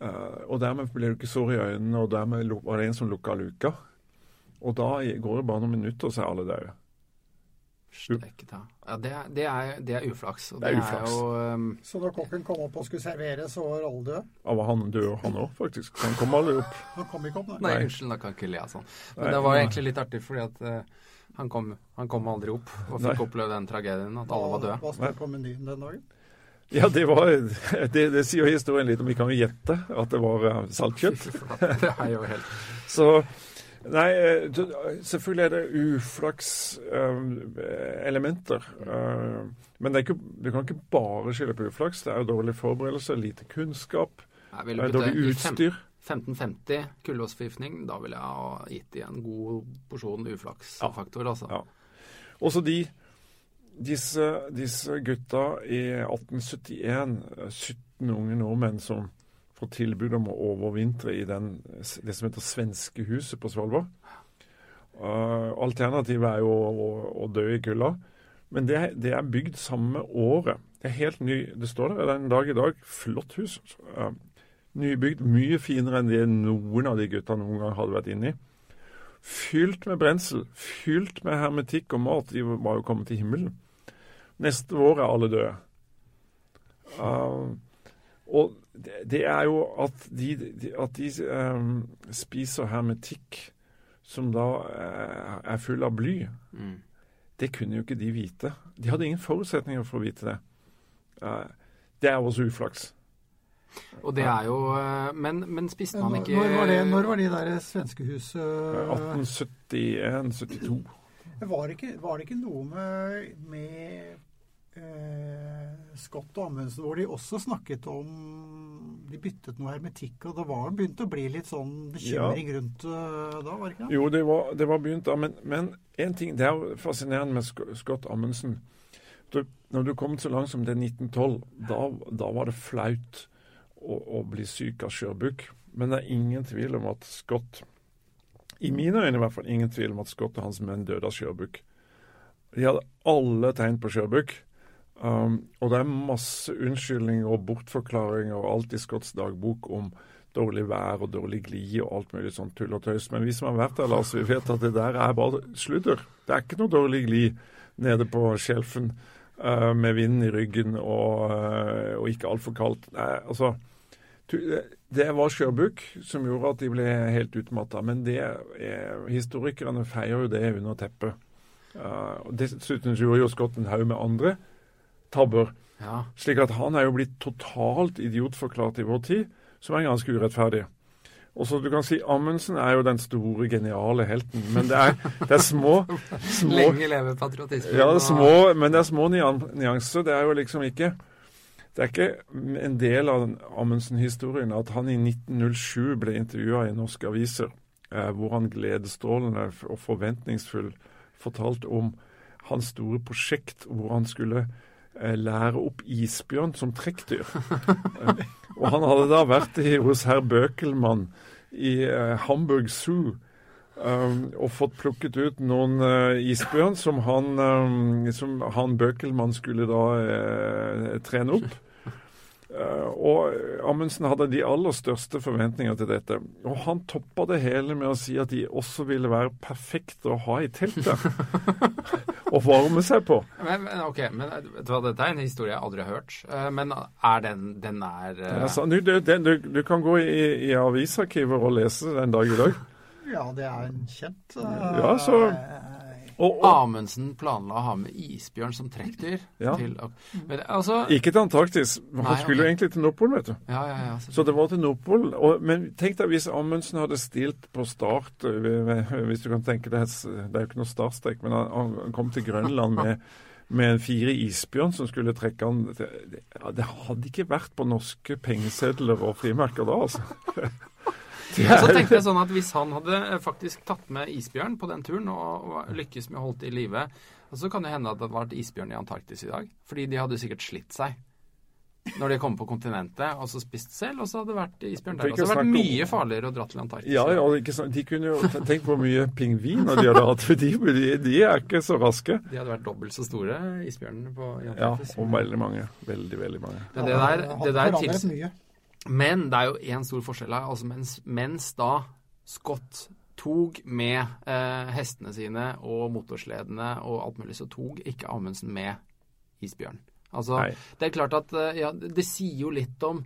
Uh, og dermed ble du ikke sår i øynene, og dermed var det en som lukka luka. Og da går det bare noen minutter, så er alle døde. Steike ta. Ja, det, er- det, er, det er uflaks. Og Det er uflaks. jo um, Så da kokken kom opp og skulle servere, så var alle døde? Ja, var han død, han òg, faktisk. Han kom aldri opp. Han kom ikke opp, nei. Nei, Nei. unnskyld, da kan ikke le av sånn. Men Nei, det var nei. egentlig litt artig, fordi at uh, han, kom, han kom aldri opp og fikk Nei. oppleve den tragedien at alle var døde. Hva sto på menyen den dagen? Ja, det var *laughs* Det, det sier historien litt om. Vi kan jo gjette at det var eh, saltkjøtt. *laughs* Det er jo helt *laughs* Så Nei, eh, selvfølgelig er det uflaks-elementer. men det er ikke, du kan ikke bare skylde på uflaks. Det er dårlig forberedelse, lite kunnskap, putte dårlig utstyr. 1550 kullåsforgiftning. Da ville jeg ha gitt i en god porsjon uflaksfaktor, altså. Ja. Også de disse, disse gutta i 1871, eh, 17 unge nordmenn som får tilbud om å overvintre i den, det som heter Svenskehuset på Svalbard. Uh, alternativet er jo å, å, å dø i kulda. Men det, er- det er bygd samme året. Det er helt ny. Det står der den dag i dag. Flott hus. Uh, nybygd. Mye finere enn det noen av de gutta noen gang hadde vært inni. Fylt med brensel, fylt med hermetikk og mat. De var jo kommet til himmelen. Neste år er alle døde. Uh, og det, det er jo at de, de, at de um, spiser hermetikk som da uh, er full av bly. Mm. Det kunne jo ikke de vite. De hadde ingen forutsetninger for å vite det. Uh, det er også uflaks. Og det er jo eh, Men, men spiste man ikke når, var det, når var de der svenskehuset 1871-72. var, var det ikke noe med, med eh, Scott og Amundsen hvor de også snakket om De byttet noe hermetikk, og det var begynt å bli litt sånn bekymring rundt eh, da, var det ikke det? Jo, det var, det var begynt da, men, men en ting, det er jo fascinerende med Scott Amundsen. Du, når du kom så langt som det 1912, da, da var det flaut å, å bli syk av skjørbukk. Men det er ingen tvil om at Scott I mine øyne i hvert fall ingen tvil om at Scott og hans menn døde av skjørbukk. De hadde alle tegn på skjørbuk. Um, og det er masse unnskyldninger og bortforklaringer og alt i Scotts dagbok om dårlig vær og dårlig glid og alt mulig sånn tull og tøys. Men vi som har vært der, Lars, vi vet at det der er bare sludder. Det er ikke noe dårlig glid nede på skjelfen uh, med vinden i ryggen og, uh, og ikke altfor kaldt. Nei, altså det var sjøbukk som gjorde at de ble helt utmatta. Men det er, historikerne feier jo det under teppet. Uh, Dessuten gjorde jo Scott en haug med andre tabber. Ja. Slik at han er jo blitt totalt idiotforklart i vår tid, som er ganske urettferdig. Og så du kan si Amundsen er jo den store, geniale helten, men det er, det er små, *laughs* små Lenge leve patriotismen. ja, det er små, men det er små nyan- nyanser. Det er jo liksom ikke Det er ikke en del av Amundsen-historien at han i 1907 ble intervjua i norske aviser, eh, hvor han gledesstrålende og forventningsfull fortalte om hans store prosjekt hvor han skulle lære opp isbjørn som trekkdyr. Eh, og han hadde da vært i, hos herr Bøkelmann i eh, Hamburg Zoo um, og fått plukket ut noen eh, isbjørn som han, um, som han Bøkelmann skulle da eh, trene opp. Eh, og Amundsen hadde de aller største forventninger til dette. Og han toppa det hele med å si at de også ville være perfekte å ha i teltet. *laughs* og varme seg på. Men, men, ok, men vet du hva, dette er en historie jeg aldri har hørt. Eh, Men er den Den er eh, Jeg du, du, du, du kan gå i, i avisarkiver og lese den dag i dag. *laughs* Ja, det er en kjent Ja, så- eh, Og, og, Amundsen planla å ha med isbjørn som trekkdyr Ja. til altså ikke til Antarktis. Han Nei, skulle jo okay. egentlig til Nordpolen, vet du. Ja, ja, ja. Så det var til Nordpolen. Men tenk deg hvis Amundsen hadde stilt på start ved- Hvis du kan tenke deg Det er jo ikke noe startstrek, men han, han kom til Grønland med, med en fire isbjørn som skulle trekke han det hadde ikke vært på norske pengesedler og frimerker da, altså. *laughs* Det så tenkte jeg sånn at Hvis han hadde eh, faktisk tatt med isbjørn på den turen og, lykkes med å holde det i live, så kan det hende at det hadde vært isbjørn i Antarktis i dag. Fordi de hadde sikkert slitt seg når de kom på kontinentet og så spist selv, og så hadde det vært isbjørn der. Og så hadde det vært mye farligere å dra til Antarktis. Ja, ja, ikke sant. De kunne jo Tenk hvor mye pingviner de hadde hatt. For de, de, er ikke så raske. De hadde vært dobbelt så store, isbjørnene på Antarktis. Ja, og veldig mange. Veldig, veldig mange. Ja, det der, det der forandret tils... Men det er jo én stor forskjell her. Altså mens, mens da Scott tog med eh, hestene sine og motorsledene og alt mulig, så tog ikke Amundsen med isbjørn. Altså, Nei. det er klart at eh, ja, det sier jo litt om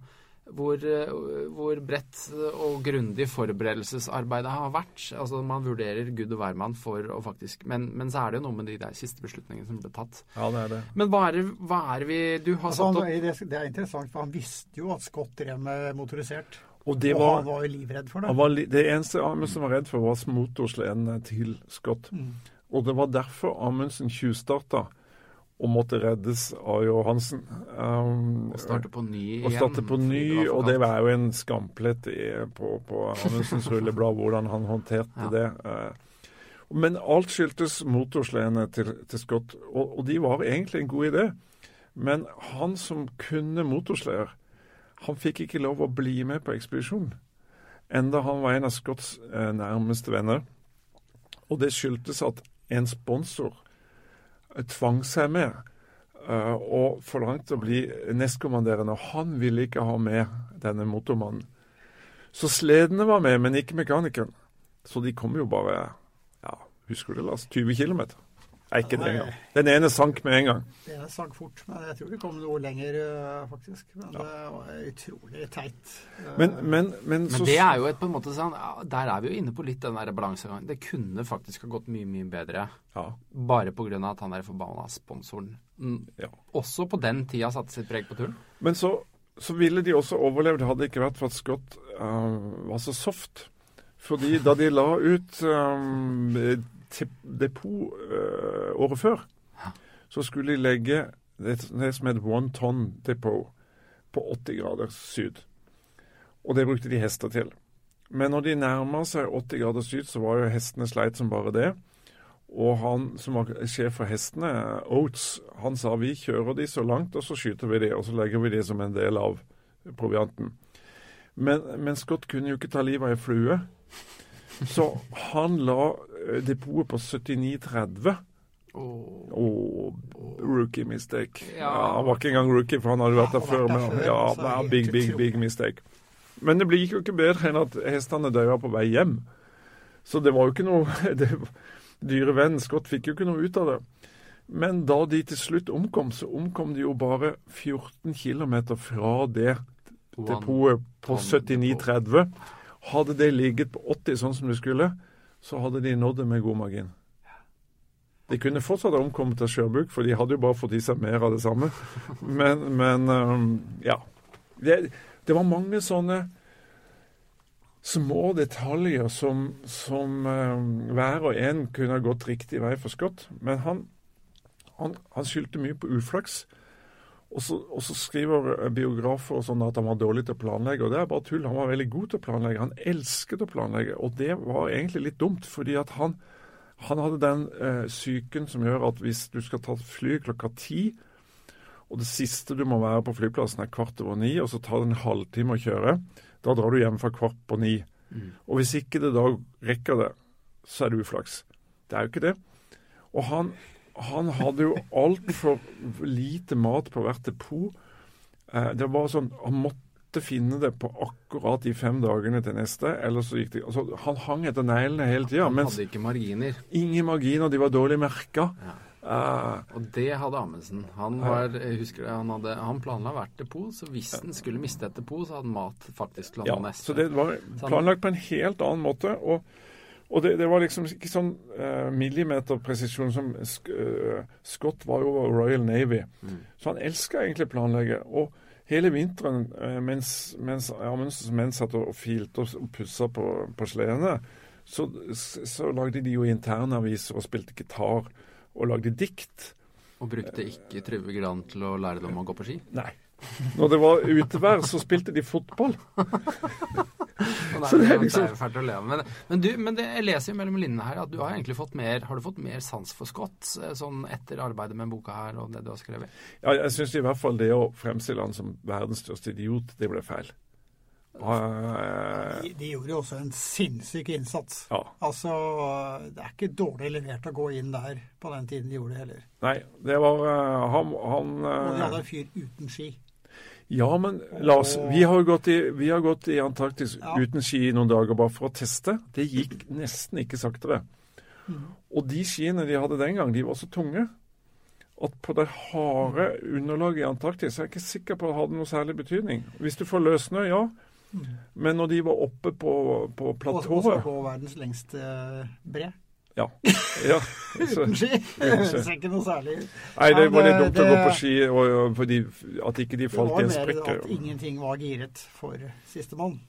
hvor, eh, hvor bredt og grundig forberedelsesarbeidet har vært. Altså Man vurderer gud og hvermann for å faktisk men, men så er det jo noe med de der siste beslutningene som ble tatt. Ja, det er det. Men hva er hva er vi Du har Altså, satt opp det, det er interessant, for han visste jo at Scott drev med motorisert. Og det og han var jo livredd for det. han var, li- det eneste Amundsen var redd for, var motorsledene til Scott. Mm. Og det var derfor Amundsen tjuvstarta og måtte reddes av Johansen. Um, og starte på ny igjen. og starte på ny, og det var jo en skamplett i, på, på Amundsens rulleblad, hvordan han håndterte Ja. det. Uh, Men alt skyldtes motorsledene til, til Scott, og, og de var egentlig en god idé. Men han som kunne motorsleder, han fikk ikke lov å bli med på ekspedisjonen. Enda han var en av Scotts uh, nærmeste venner. Og det skyldtes at en sponsor tvang seg med eh, og forlangte å bli nestkommanderende. Og han ville ikke ha med denne motormannen. Så sledene var med, men ikke mekanikeren. Så de kom jo bare ja, husker du Lars? 20 km. Ikke det engang. Den ene sank med en gang. Det sank fort, men jeg tror vi kom noe lenger, øh, faktisk. Men det var utrolig teit. Men, men, men, så Men det er jo et på en måte sånn Der er vi jo inne på litt den der balansegangen. Det kunne faktisk ha gått mye, mye bedre. ja, Bare pga. at han der forbanna sponsoren mm, ja. også på den tida satte sitt preg på turen. Men så, så ville de også overlevd hadde det ikke vært for at Scott uh, var så soft. Fordi da de la ut um, depot eh, året før, så skulle de legge det, det som het one ton depot på 80 grader syd. Og det brukte de hester til. Men når de nærma seg 80 grader syd, så var jo hestene sleit som bare det. Og han som var sjef for hestene, Oates, han sa vi kjører de så langt, og så skyter vi de, og så legger vi de som en del av provianten. Men, men Scott kunne jo ikke ta livet av ei flue, så han la eh, depotet på 79,30. Oh. Åh, rookie mistake. Ja. Ja, han var ikke engang rookie, for han hadde vært der før. Men, ja, ja, big, big, big mistake. Men det gikk jo ikke bedre enn at hestene døde på vei hjem. Så det var jo ikke noe *laughs* det, Dyre venn Scott fikk jo ikke noe ut av det. Men da de til slutt omkom, så omkom de jo bare 14 km fra det depotet på ton 79,30. Hadde det ligget på 80 sånn som det skulle, så hadde de nådd det med god margin. De kunne fortsatt ha omkommet av sjøbruk, for de hadde jo bare fått i seg mer av det samme. Men, men ja. Det, det var mange sånne små detaljer som, som hver og en kunne ha gått riktig vei for Scott. Men han, han, han skyldte mye på uflaks. Og så, og så skriver biografer og sånn at han var dårlig til å planlegge, og det er bare tull. Han var veldig god til å planlegge. Han elsket å planlegge, og det var egentlig litt dumt, fordi at han, han hadde den eh, psyken som gjør at hvis du skal ta fly klokka ti, og det siste du må være på flyplassen er kvart over ni, og så tar det en halvtime å kjøre, da drar du hjem fra kvart på ni. Og hvis ikke det da rekker det, så er det uflaks. Det er jo ikke det. Og han, han hadde jo altfor lite mat på hvert depot. Eh, det var sånn, Han måtte finne det på akkurat de fem dagene til neste. ellers så gikk det, altså Han hang etter neglene hele tida. Han hadde ikke marginer. ingen marginer, de var dårlig merka. Ja. Uh, Og det hadde Amundsen. Han, var, jeg husker det, han, hadde, han planla hvert depot, så hvis han skulle miste et depot, så hadde mat faktisk landa ja, neste. så det var planlagt på en helt annen måte. og og det, det var liksom ikke sånn uh, millimeterpresisjon som eh, Scott var jo Royal Navy. Så han elska egentlig å planlegge. Og hele vinteren uh, mens, mens Amundsen menn satt og filte og pussa på, på sledene, så, så lagde de jo internaviser og spilte gitar og lagde dikt. Og brukte ikke Trygve Gran til å lære dem å gå på ski. Nei. Når det var utevær, så spilte de fotball. Det, Så er, det er det liksom- er fælt å leve med. Men, du, men det, jeg leser jo mellom linjene her at du har egentlig fått mer Har du fått mer sans for Scott eh, sånn etter arbeidet med boka her og det du har skrevet? Ja, jeg syns i hvert fall det å fremstille han som verdens største idiot, det ble feil. Eh, De, de gjorde jo også en sinnssyk innsats. ja. Altså, det er ikke dårlig levert å gå inn der på den tiden de gjorde det heller. Nei, det var uh, han, han Og de hadde en fyr uten ski. Ja, men Lars, vi har gått i, vi har gått i Antarktis Ja. uten ski i noen dager bare for å teste. Det gikk nesten ikke saktere. Mm. Og de skiene de hadde den gang, de var så tunge at på det harde underlaget i Antarktis er jeg ikke sikker på at det hadde noe særlig betydning. Hvis du får løssnø, ja. Men når de var oppe på, på platået også på verdens lengste bre. Ja. ja. Så, Uten *laughs* ski. Det ser ikke noe særlig ut. nei, det var litt det- dumt å gå på ski, og, og fordi at ikke de falt i en sprekk. Det var mer at ingenting var giret for sistemann.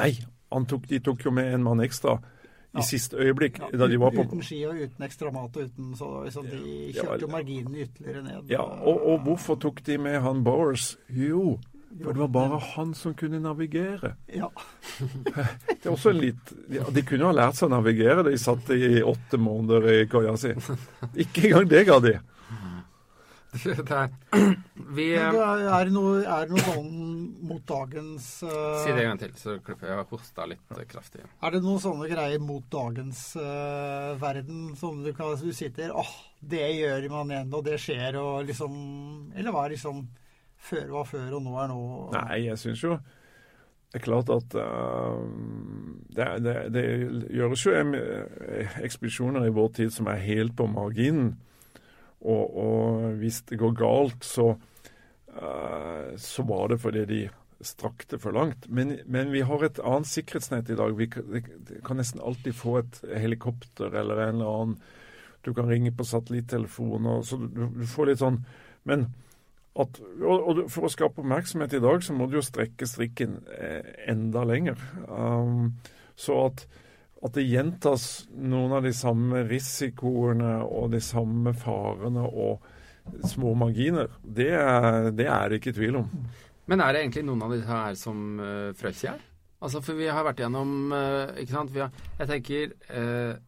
Nei, han tok, de tok jo med en mann ekstra i Ja. siste øyeblikk, Ja, da de var på Uten ski og uten ekstra mat og uten Så så de kjørte jo marginene ytterligere ned. Ja, og, og hvorfor tok de med han Bowers? Jo, for det var bare han som kunne navigere. Ja. *laughs* Det er også en litt, ja, De kunne jo ha lært seg å navigere de satt i åtte måneder i koia si. Ikke engang det ga de. *laughs* Det er, vi det eh, er, det noe, er det noe sånn mot dagens uh, Si det en gang til, så klipper jeg. Hosta litt uh, kraftig. Er det noen sånne greier mot dagens uh, verden som du kan du sitter åh, det gjør man igjen, og det skjer, og liksom Eller hva er liksom Før var før, og nå er nå? Nei, jeg syns jo det er klart at uh, det, det, det gjøres jo em- ekspedisjoner i vår tid som er helt på marginen. Og, og hvis det går galt, så, uh, så var det fordi de strakte for langt. Men, men vi har et annet sikkerhetsnett i dag. Vi kan, kan nesten alltid få et helikopter eller en eller annen Du kan ringe på satellittelefoner. Så du, du får litt sånn Men at, og, for å skape oppmerksomhet i dag, så må du jo strekke strikken eh, enda lenger. Um, så at, at det gjentas noen av de samme risikoene og de samme farene og små marginer, det det, er det ikke tvil om. Men er det egentlig noen av disse her som uh, frelser i? Altså, for vi har vært gjennom uh, Ikke sant. Har, jeg tenker uh,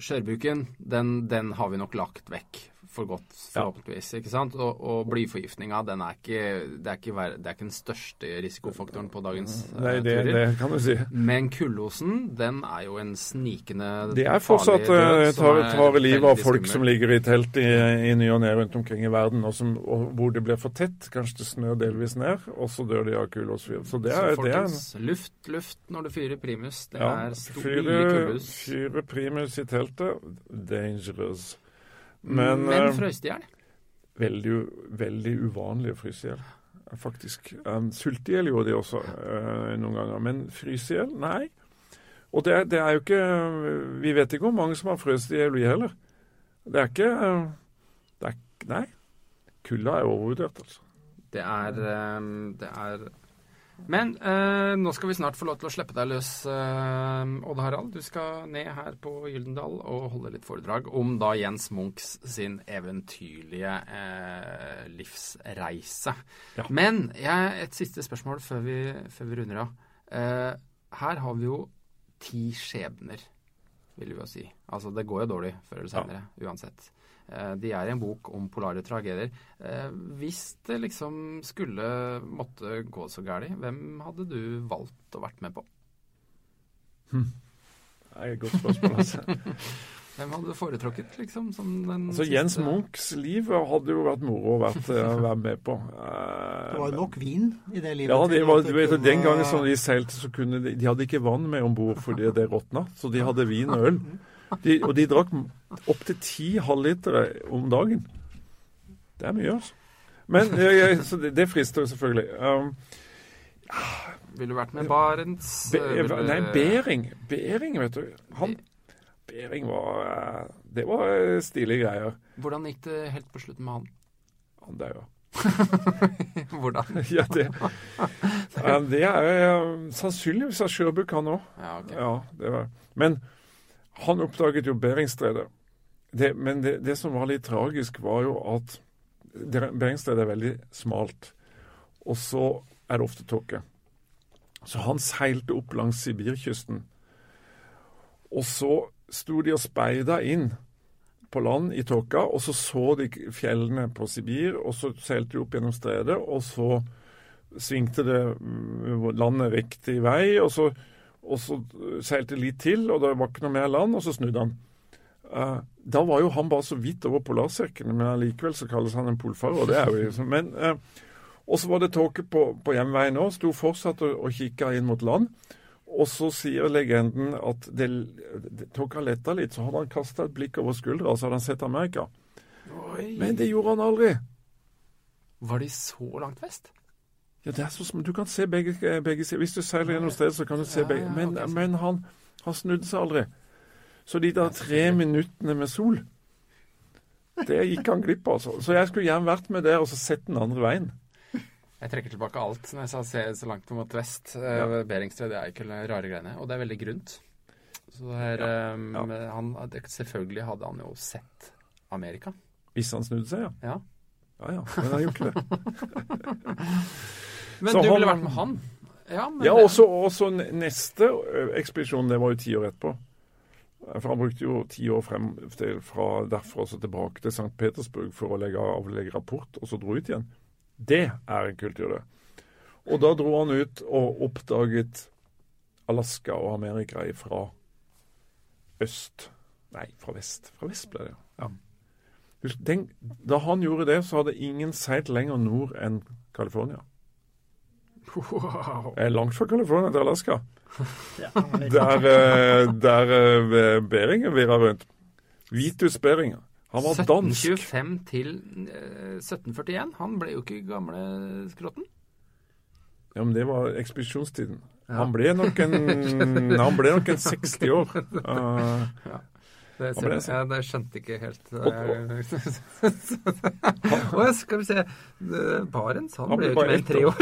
Skjørbuken, den, den har vi nok lagt vekk for godt, forhåpentligvis. ikke sant? Og, og blyforgiftninga, den er ikke, det, er ikke, det er ikke den største risikofaktoren på dagens uh, Nei, det, det, kan du si. Men kullosen, den er jo en snikende Det er fortsatt uh, tar, tar livet av folk skummel. som ligger i telt i, i ny og ne rundt omkring i verden, og, som, og, hvor det blir for tett. Kanskje det snør delvis ned, og så dør de av kullosfyr. Så det er, så folkens, det er en, luft, luft når du fyrer primus. Det ja, er stor, fyre, mye kullus. Fyre primus i teltet, dangerous. Men, Men frøs de i hjel? Veldig, veldig uvanlig å fryse i hjel, faktisk. Um, Sulte i hjel gjorde de også uh, noen ganger, men fryse i hjel? Nei. Og det, det, er jo ikke Vi vet ikke hvor mange som har frøst i hjel, vi heller. Det er ikke det er, Nei. Kulda er overvurdert, altså. Det er, um, det er men eh, nå skal vi snart få lov til å slippe deg løs, eh, Odd Harald. Du skal ned her på Gyldendal og holde litt foredrag om da Jens Munchs sin eventyrlige eh, livsreise. Ja. Men jeg, et siste spørsmål før vi, før vi runder av. Eh, her har vi jo ti skjebner, vil vi jo si. Altså det går jo dårlig før eller senere, ja. uansett. Eh, de er i en bok om polare tragedier. Eh, hvis det liksom skulle måtte gå så galt, hvem hadde du valgt å vært med på? Hm. *laughs* Det er et godt spørsmål, altså. *laughs* Hvem hadde du foretrukket, liksom? altså, Jens Munchs liv hadde jo vært moro å eh, være med på. det var nok vin i det livet? Ja, det var, du vet, den gangen som de seilte, så kunne de De hadde ikke vann med om bord fordi det råtna, så de hadde vin og øl. *laughs* De, og de drakk opptil ti halvlitere om dagen. Det er mye, altså. Men jeg, så det, det frister selvfølgelig. Um, Ville du vært med Barents? Be, nei, Bering. Bering, vet du. Han, Bering var eh, Det var eh, stilige greier. Hvordan gikk det helt på slutten med han? Han daua. *laughs* Hvordan? *laughs* ja, det, det er sannsynligvis av Sjøbukk, han òg. Ja, okay. ja. Men han oppdaget jo Beringstredet. Det, men det, det, som var litt tragisk, var jo at Beringstredet er veldig smalt. Og så er det ofte tåke. Så han seilte opp langs Sibirkysten. Og så sto de og speida inn på land i tåka, og så så de fjellene på Sibir, og så seilte de opp gjennom stredet, og så svingte det mm, landet riktig vei, og så og så seilte litt til, og det var ikke noe mer land, og så snudde han. Uh, da var jo han bare så vidt over polarsirkelen, men allikevel så kalles han en polfarer. det er jo liksom, men, uh, Og så var det tåke på, på hjemveien òg. Sto fortsatt og, og kikka inn mot land. Og så sier legenden at det, det, tåka letta litt, så hadde han kasta et blikk over skuldra, og så hadde han sett Amerika. Oi. Men det gjorde han aldri. Var de så langt vest? Ja, det er så som Du kan se begge, begge sider. Hvis du seiler gjennom stedet, så kan du se begge. Men, men han, han, snudde seg aldri. Så de der tre minuttene med sol, det gikk han glipp av. Altså. Så jeg skulle gjerne vært med der og så sett den andre veien. Jeg trekker tilbake alt når jeg sa se så langt mot vest. Eh, ja. Beringstred er ikke rare greiene. Og det er veldig grunt. Så her, ja. Um, ja. Han, selvfølgelig hadde han jo sett Amerika. Hvis han snudde seg, ja. Ja ja, ja. Men han gjorde ikke det. *laughs* Men så du ville vært med han? Ja, ja det... også, også, neste ekspedisjon, det var jo ti år etterpå. For Han brukte jo ti år frem til, fra derfra og tilbake til St. Petersburg for å legge, avlegge rapport, og så dro ut igjen. Det er en kultur, det. Og da dro han ut og oppdaget Alaska og Amerika fra øst Nei, fra vest. Fra vest ble det, ja. Den, da han gjorde det, så hadde ingen seilt lenger nord enn California. Wow. Er langt fra California til Alaska. *laughs* der, eh, der eh, Beringer virra rundt. Vitus Beringer. Han var dansk. 1725 til eh, 1741. Han ble jo ikke gamle skrotten. Ja, men det var ekspedisjonstiden. Ja. Han ble nok en, han ble nok en *laughs* 60 år. Uh, Det, ser, jeg, det skjønte ikke helt *laughs* Å, skal vi se Barents, han Han ble jo ikke mer enn tre år. *laughs*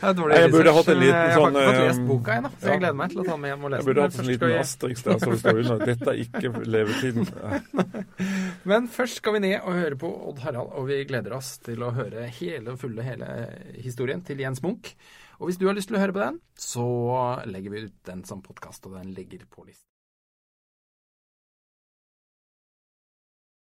Dårlig Nei, jeg burde hatt en liten Jeg har sånn, ikke fått eh, lest boka ennå, så jeg gleder meg til å ta den med hjem og lese den. jeg burde hatt en liten asterix der som står under 'Dette er ikke levetiden'. *laughs* Men først skal vi ned og høre på Odd Harald, og vi gleder oss til å høre hele og fulle hele historien til Jens Munch. Og hvis du har lyst til å høre på den, så legger vi ut den som podkast, og den ligger på listen.